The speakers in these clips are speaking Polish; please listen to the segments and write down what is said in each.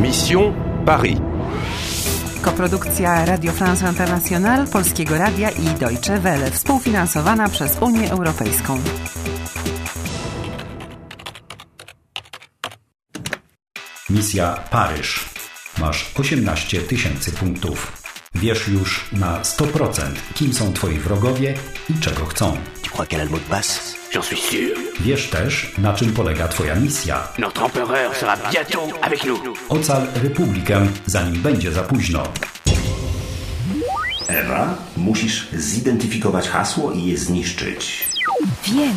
Mission Paris. Koprodukcja Radio France International, Polskiego Radia i Deutsche Welle, współfinansowana przez Unię Europejską. Misja Paryż. Masz 18 tysięcy punktów. Wiesz już na 100%, kim są twoi wrogowie i czego chcą. Crois qu'elle a le mot de passe J'en suis sûr. Wiesz też, na czym polega twoja misja. Notre empereur sera bientôt avec nous. Ocal Republikę, zanim będzie za późno. Ewa, musisz zidentyfikować hasło i je zniszczyć. Wiem.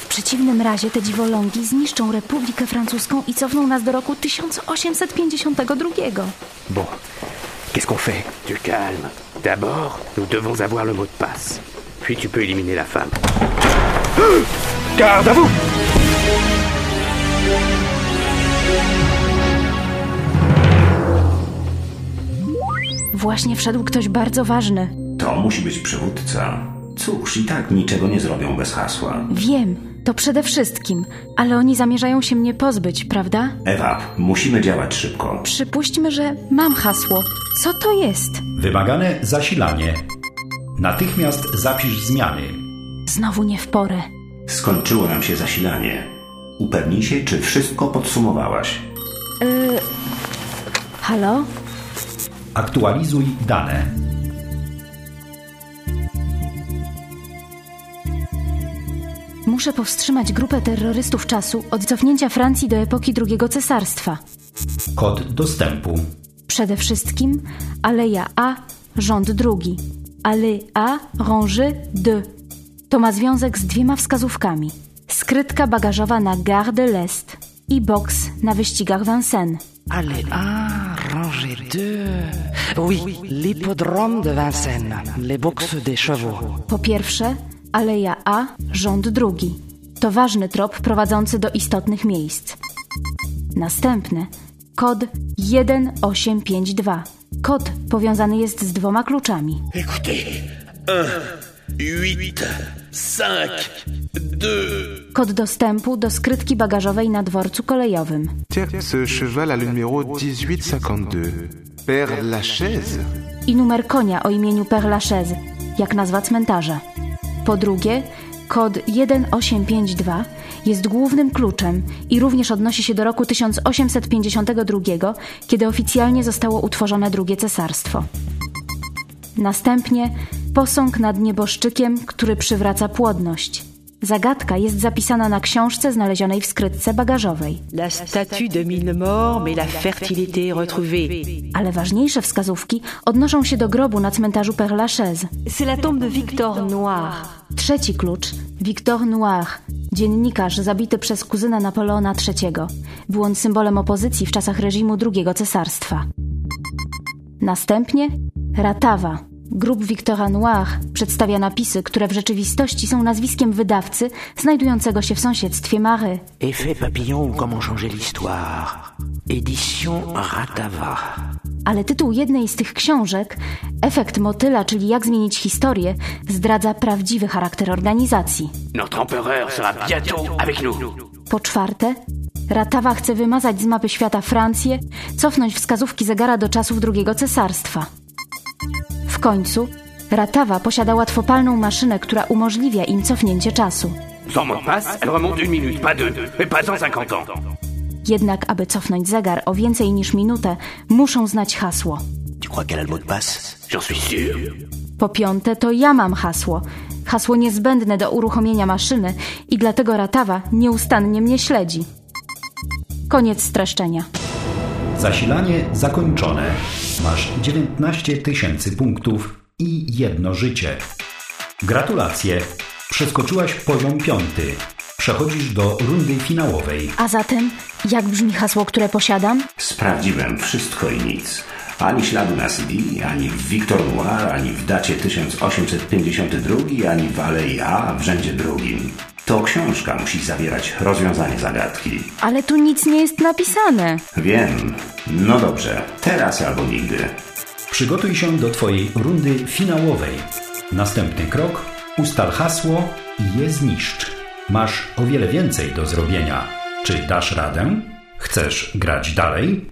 W przeciwnym razie te dziwolągi zniszczą Republikę Francuską i cofną nas do roku 1852. Bon, qu'est-ce qu'on fait Du calme. D'abord, nous devons avoir le mot de passe. Puis tu peux éliminer la femme. Garde à vous Właśnie wszedł ktoś bardzo ważny. To musi być przywódca. Cóż, i tak niczego nie zrobią bez hasła. Wiem, to przede wszystkim, ale oni zamierzają się mnie pozbyć, prawda? Ewa, musimy działać szybko. Przypuśćmy, że mam hasło. Co to jest? Wymagane zasilanie. Natychmiast zapisz zmiany. Znowu nie w porę. Skończyło nam się zasilanie. Upewnij się, czy wszystko podsumowałaś. Halo? Aktualizuj dane. Muszę powstrzymać grupę terrorystów czasu od cofnięcia Francji do epoki drugiego cesarstwa. Kod dostępu. Przede wszystkim Aleja A, rząd drugi. Allée A, rangée 2. To ma związek z dwiema wskazówkami. Skrytka bagażowa na Gare de l'Est i boks na wyścigach Vincennes. Allez, ah, rangée 2. Oui, l'hippodrome de Vincennes, les boxes des chevaux. Po pierwsze, Aleja A, rząd drugi. To ważny trop prowadzący do istotnych miejsc. Następny, kod 1852. Kod powiązany jest z dwoma kluczami. Écoutez. 1, 8, 5, 2. Kod dostępu do skrytki bagażowej na dworcu kolejowym. Tiens, ce cheval a le numéro 1852. Père Lachaise I numer konia o imieniu Père Lachaise, jak nazwa cmentarza. Po drugie, kod 1852 jest głównym kluczem i również odnosi się do roku 1852, kiedy oficjalnie zostało utworzone drugie cesarstwo. Następnie posąg nad nieboszczykiem, który przywraca płodność. Zagadka jest zapisana na książce znalezionej w skrytce bagażowej. La statue de mille morts, mais la fertilité retrouvée. Ale ważniejsze wskazówki odnoszą się do grobu na cmentarzu Père Lachaise. C'est la tombe de Victor Noir. Trzeci klucz, Victor Noir, dziennikarz zabity przez kuzyna Napoleona III. Był on symbolem opozycji w czasach reżimu II cesarstwa. Następnie Ratawa. Grób Victora Noir przedstawia napisy, które w rzeczywistości są nazwiskiem wydawcy znajdującego się w sąsiedztwie Mary. Effet papillon ou comment changer l'histoire Édition Ratava. Ale tytuł jednej z tych książek, Efekt motyla, czyli jak zmienić historię, zdradza prawdziwy charakter organizacji. Notre empereur sera bientôt avec nous. Po czwarte, Ratawa chce wymazać z mapy świata Francję, cofnąć wskazówki zegara do czasów II cesarstwa. W końcu, Ratawa posiada łatwopalną maszynę, która umożliwia im cofnięcie czasu. Sans mot de passe, elle remonte une minute, pas deux, et pas 150 ans. Jednak, aby cofnąć zegar o więcej niż minutę, muszą znać hasło. Tu crois qu'elle a le mot de passe J'en suis sûr. Po piąte, to ja mam hasło. Hasło niezbędne do uruchomienia maszyny i dlatego Ratawa nieustannie mnie śledzi. Koniec streszczenia. Zasilanie zakończone. Masz 19 tysięcy punktów i jedno życie. Gratulacje. Przeskoczyłaś poziom piąty. Przechodzisz do rundy finałowej. A zatem, jak brzmi hasło, które posiadam? Sprawdziłem wszystko i nic. Ani śladu na CD, ani w Victor Noir, ani w dacie 1852, ani w Alei A w rzędzie drugim. To książka musi zawierać rozwiązanie zagadki. Ale tu nic nie jest napisane. Wiem. No dobrze, teraz albo nigdy. Przygotuj się do Twojej rundy finałowej. Następny krok: ustal hasło i je zniszcz. Masz o wiele więcej do zrobienia. Czy dasz radę? Chcesz grać dalej?